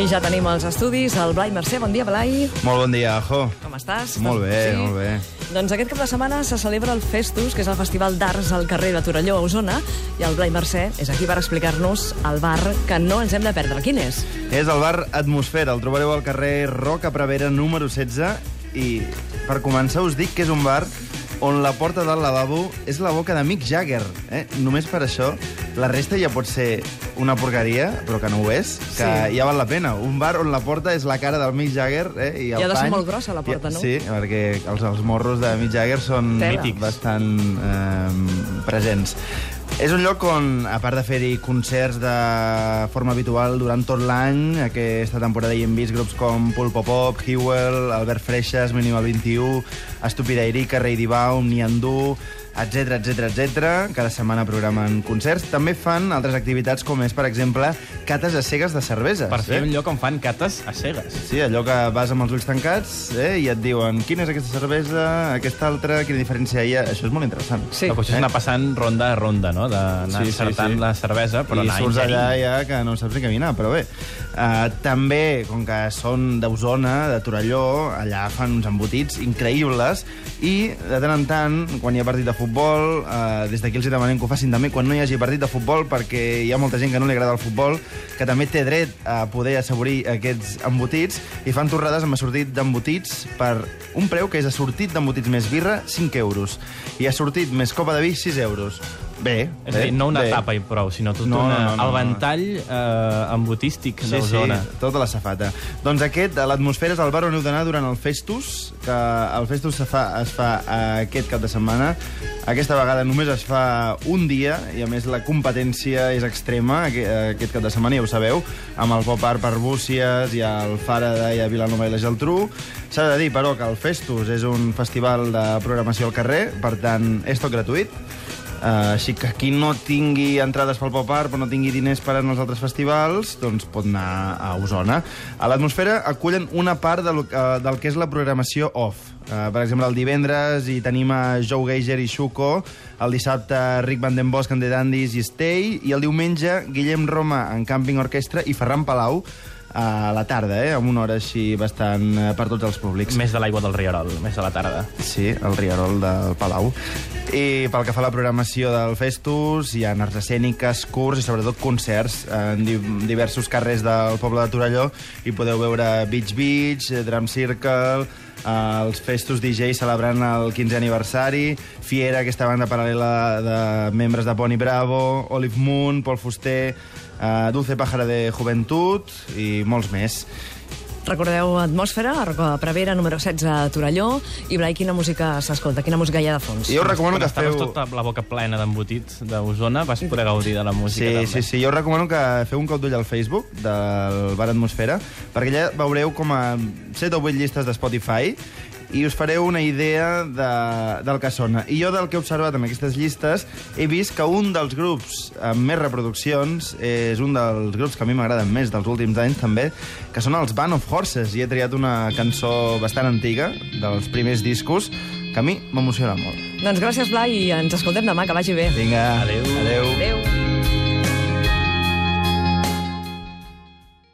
I ja tenim els estudis el Blai Mercè. Bon dia, Blai. Molt bon dia, Jo. Com estàs? Molt bé, sí? molt bé. Doncs aquest cap de setmana se celebra el Festus, que és el festival d'arts al carrer de Torelló, a Osona, i el Blai Mercè és aquí per explicar-nos el bar que no ens hem de perdre. Quin és? És el bar Atmosfera, el trobareu al carrer Roca Prevera número 16 i per començar us dic que és un bar on la porta del lavabo és la boca de Mick Jagger. Eh? Només per això, la resta ja pot ser una porqueria, però que no ho és, que Sí. ja val la pena. Un bar on la porta és la cara del Mick Jagger eh? i el I ha de ser pany. molt grossa, la porta, I- no? Sí, perquè els, els morros de Mick Jagger són Tela. bastant eh, presents. És un lloc on, a part de fer-hi concerts de forma habitual durant tot l'any, aquesta temporada hi hem vist grups com Pulpo Pop, Hewell, Albert Freixas, Minimal 21, Estúpida Erika, Rei Dibaum, Niandú, etc etc etc. Cada setmana programen concerts. També fan altres activitats com és, per exemple, cates a cegues de cerveses. Per fer eh? un lloc on fan cates a cegues. Sí, allò que vas amb els ulls tancats eh, i et diuen quina és aquesta cervesa, aquesta altra, quina diferència hi ha. Això és molt interessant. Sí. La qüestió és anar passant ronda a ronda, no? D'anar Sí, sí, encertant sí. la cervesa, però I anar surts allà ja que no saps ni caminar, però bé. Uh, també, com que són d'Osona, de Torelló, allà fan uns embotits increïbles i de tant en tant, quan hi ha partit de futbol, uh, des d'aquí els demanem que ho facin també quan no hi hagi partit de futbol, perquè hi ha molta gent que no li agrada el futbol, que també té dret a poder assaborir aquests embotits, i fan torrades amb assortit d'embotits per un preu que és assortit d'embotits més birra, 5 euros, i assortit més copa de vi, 6 euros. Bé, És a bé, dir, no una bé. tapa i prou, sinó tot No, una, no, no, el ventall eh, embotístic Sí, d'Osona. sí, tota la safata. Doncs aquest, a l'atmosfera, és el bar on heu d'anar durant el Festus, que el Festus se fa, es fa aquest cap de setmana. Aquesta vegada només es fa un dia, i a més la competència és extrema aqu- aquest cap de setmana, ja ho sabeu, amb el Pop Art per Búcies, i el Faraday i a Vilanova i la Geltrú. S'ha de dir, però, que el Festus és un festival de programació al carrer, per tant, és tot gratuït. Uh, així que qui no tingui entrades pel pop art, però no tingui diners per anar als altres festivals, doncs pot anar a Osona. A l'atmosfera acullen una part del, uh, del que és la programació off. Uh, per exemple, el divendres hi tenim a Joe Geiger i Xuco, el dissabte Rick Van Den Bosch en The Dandies i Stay, i el diumenge Guillem Roma en Camping Orquestra i Ferran Palau a la tarda, eh, amb una hora així bastant eh, per tots els públics. Més de l'aigua del Rierol, més de la tarda. Sí, el Riarol del Palau. I pel que fa a la programació del Festus, hi ha arts escèniques, curts i sobretot concerts en di diversos carrers del poble de Torelló i podeu veure Beach Beach, eh, Drum Circle, els Festus DJ celebrant el 15è aniversari, Fiera, aquesta banda paral·lela de membres de Pony Bravo, Olive Moon, Pol Fuster, eh, Dulce Pájara de Juventud i molts més. Recordeu Atmosfera, a Roca Prevera, número 16, a Torelló. I, Blai, quina música s'escolta? Quina música hi ha de fons? Jo us recomano que estaves feu... tota la boca plena d'embotits d'Osona, vas poder gaudir de la música, Sí, també. sí, sí. Jo us recomano que feu un cop d'ull al Facebook del Bar Atmosfera, perquè allà veureu com a 7 o 8 llistes de Spotify i us fareu una idea de, del que sona. I jo del que he observat en aquestes llistes he vist que un dels grups amb més reproduccions és un dels grups que a mi m'agraden més dels últims anys també, que són els Band of Horses i he triat una cançó bastant antiga dels primers discos que a mi m'emociona molt. Doncs gràcies, Blai, i ens escoltem demà, que vagi bé. Vinga, Adéu. adéu. Adéu.